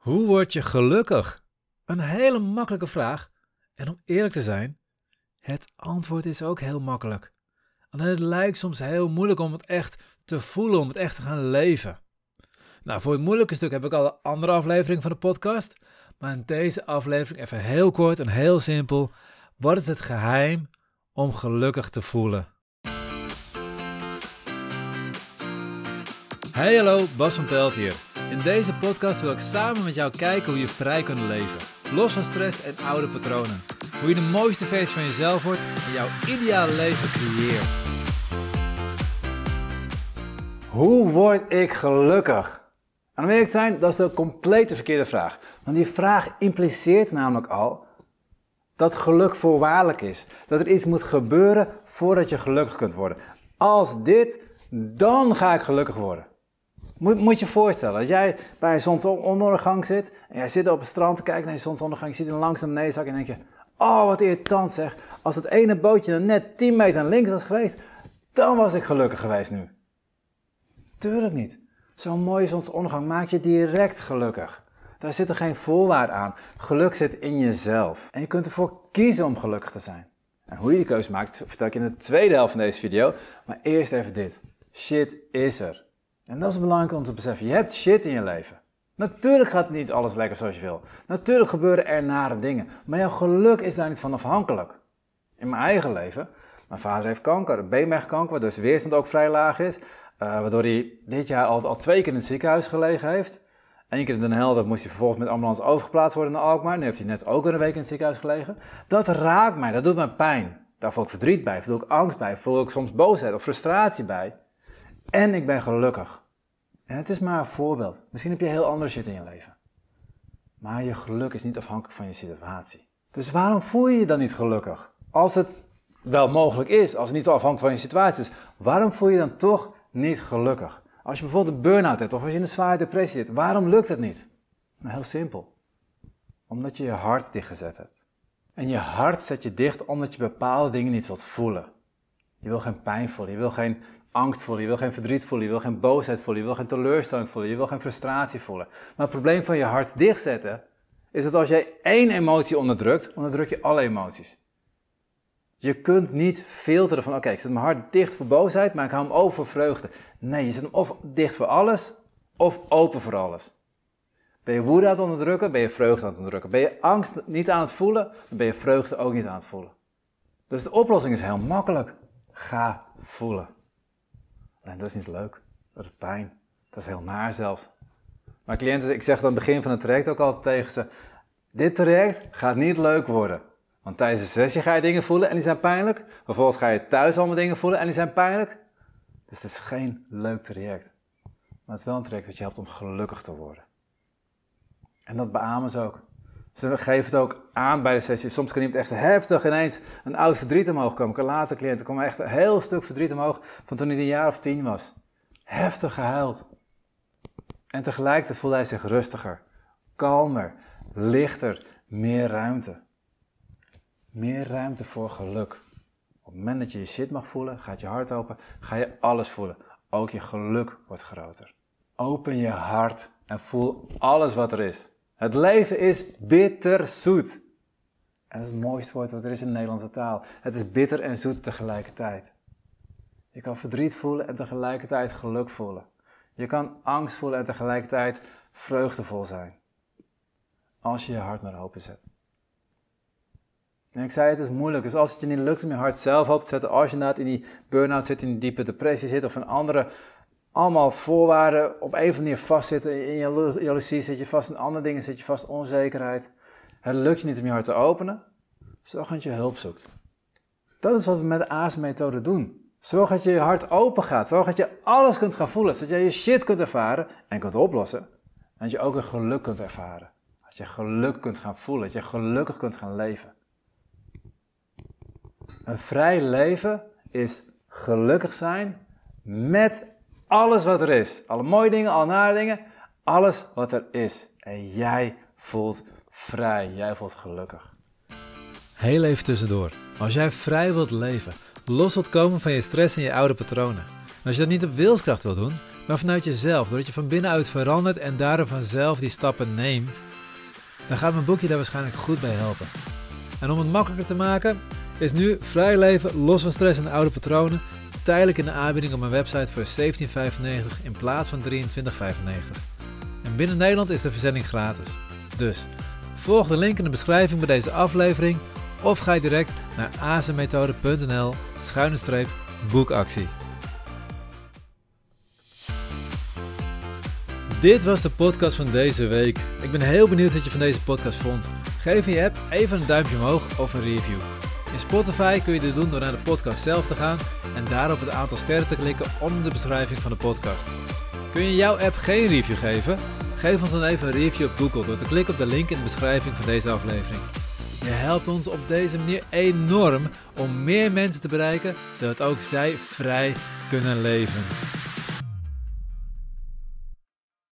Hoe word je gelukkig? Een hele makkelijke vraag. En om eerlijk te zijn, het antwoord is ook heel makkelijk. Alleen het lijkt soms heel moeilijk om het echt te voelen, om het echt te gaan leven. Nou, voor het moeilijke stuk heb ik al een andere aflevering van de podcast. Maar in deze aflevering even heel kort en heel simpel. Wat is het geheim om gelukkig te voelen? Hey hallo, Bas van Pelt hier. In deze podcast wil ik samen met jou kijken hoe je vrij kunt leven. Los van stress en oude patronen. Hoe je de mooiste versie van jezelf wordt en jouw ideale leven creëert. Hoe word ik gelukkig? En om zijn, dat is de complete verkeerde vraag. Want die vraag impliceert namelijk al dat geluk voorwaardelijk is. Dat er iets moet gebeuren voordat je gelukkig kunt worden. Als dit, dan ga ik gelukkig worden. Moet, moet je je voorstellen, als jij bij een zonsondergang zit en jij zit op het strand te kijken naar die zonsondergang, je ziet een beneden zakken en denk je, oh wat irritant zeg, als het ene bootje dan net 10 meter links was geweest, dan was ik gelukkig geweest nu. Tuurlijk niet. Zo'n mooie zonsondergang maakt je direct gelukkig. Daar zit er geen voorwaarde aan. Geluk zit in jezelf. En je kunt ervoor kiezen om gelukkig te zijn. En hoe je die keuze maakt, vertel ik in de tweede helft van deze video. Maar eerst even dit. Shit is er. En dat is belangrijk om te beseffen. Je hebt shit in je leven. Natuurlijk gaat niet alles lekker zoals je wil. Natuurlijk gebeuren er nare dingen. Maar jouw geluk is daar niet van afhankelijk. In mijn eigen leven. Mijn vader heeft kanker, een beenmergkanker, waardoor zijn weerstand ook vrij laag is. Uh, waardoor hij dit jaar al, al twee keer in het ziekenhuis gelegen heeft. Eén keer in Den Helder moest hij vervolgens met ambulance overgeplaatst worden naar Alkmaar. Nu heeft hij net ook een week in het ziekenhuis gelegen. Dat raakt mij, dat doet mij pijn. Daar voel ik verdriet bij, voel ik angst bij, voel ik soms boosheid of frustratie bij. En ik ben gelukkig. En het is maar een voorbeeld. Misschien heb je heel andere shit in je leven. Maar je geluk is niet afhankelijk van je situatie. Dus waarom voel je je dan niet gelukkig? Als het wel mogelijk is, als het niet afhankelijk van je situatie is, waarom voel je je dan toch niet gelukkig? Als je bijvoorbeeld een burn-out hebt of als je in een zware depressie zit, waarom lukt het niet? Nou, heel simpel. Omdat je je hart dichtgezet hebt. En je hart zet je dicht omdat je bepaalde dingen niet wilt voelen. Je wil geen pijn voelen, je wil geen angst voelen, je wil geen verdriet voelen, je wil geen boosheid voelen, je wil geen teleurstelling voelen, je wil geen frustratie voelen. Maar het probleem van je hart dichtzetten is dat als jij één emotie onderdrukt, onderdruk je alle emoties. Je kunt niet filteren van, oké, ik zet mijn hart dicht voor boosheid, maar ik hou hem open voor vreugde. Nee, je zet hem of dicht voor alles, of open voor alles. Ben je woede aan het onderdrukken, ben je vreugde aan het onderdrukken. Ben je angst niet aan het voelen, dan ben je vreugde ook niet aan het voelen. Dus de oplossing is heel makkelijk. Ga voelen. Dat is niet leuk. Dat is pijn. Dat is heel naar zelfs. Maar cliënten, ik zeg aan het begin van het traject ook altijd tegen ze: Dit traject gaat niet leuk worden. Want tijdens de sessie ga je dingen voelen en die zijn pijnlijk. Vervolgens ga je thuis allemaal dingen voelen en die zijn pijnlijk. Dus het is geen leuk traject. Maar het is wel een traject dat je helpt om gelukkig te worden. En dat beamen ze ook. Ze geven het ook aan bij de sessie. Soms kan iemand echt heftig ineens een oud verdriet omhoog komen. Een laatste cliënt, kwam echt een heel stuk verdriet omhoog van toen hij een jaar of tien was. Heftig gehuild. En tegelijkertijd voelde hij zich rustiger, kalmer, lichter, meer ruimte. Meer ruimte voor geluk. Op het moment dat je je shit mag voelen, gaat je hart open, ga je alles voelen. Ook je geluk wordt groter. Open je hart en voel alles wat er is. Het leven is bitterzoet. En dat is het mooiste woord wat er is in de Nederlandse taal. Het is bitter en zoet tegelijkertijd. Je kan verdriet voelen en tegelijkertijd geluk voelen. Je kan angst voelen en tegelijkertijd vreugdevol zijn. Als je je hart maar open zet. En ik zei, het is moeilijk. Dus als het je niet lukt om je hart zelf open te zetten, als je inderdaad in die burn-out zit, in die diepe depressie zit of een andere allemaal voorwaarden op een of andere manier vastzitten. In je jaloezie zit je vast in andere dingen, zit je vast onzekerheid. Het lukt je niet om je hart te openen. Zorg dat je hulp zoekt. Dat is wat we met de AAS-methode doen. Zorg dat je je hart open gaat. Zorg dat je alles kunt gaan voelen. Zodat je je shit kunt ervaren en kunt oplossen. En dat je ook een geluk kunt ervaren. Dat je geluk kunt gaan voelen. Dat je gelukkig kunt gaan leven. Een vrij leven is gelukkig zijn met alles wat er is. Alle mooie dingen, alle nare dingen. Alles wat er is. En jij voelt vrij. Jij voelt gelukkig. Heel even tussendoor. Als jij vrij wilt leven, los wilt komen van je stress en je oude patronen. En als je dat niet op wilskracht wil doen, maar vanuit jezelf, doordat je van binnenuit verandert en daardoor vanzelf die stappen neemt, dan gaat mijn boekje daar waarschijnlijk goed bij helpen. En om het makkelijker te maken, is nu vrij leven los van stress en oude patronen tijdelijk in de aanbieding op mijn website voor 17,95 in plaats van 23,95. En binnen Nederland is de verzending gratis. Dus volg de link in de beschrijving bij deze aflevering of ga direct naar azemethode.nl schuine streep boekactie. Dit was de podcast van deze week. Ik ben heel benieuwd wat je van deze podcast vond. Geef je app even een duimpje omhoog of een review. In Spotify kun je dit doen door naar de podcast zelf te gaan en daarop het aantal sterren te klikken onder de beschrijving van de podcast. Kun je jouw app geen review geven? Geef ons dan even een review op Google door te klikken op de link in de beschrijving van deze aflevering. Je helpt ons op deze manier enorm om meer mensen te bereiken, zodat ook zij vrij kunnen leven.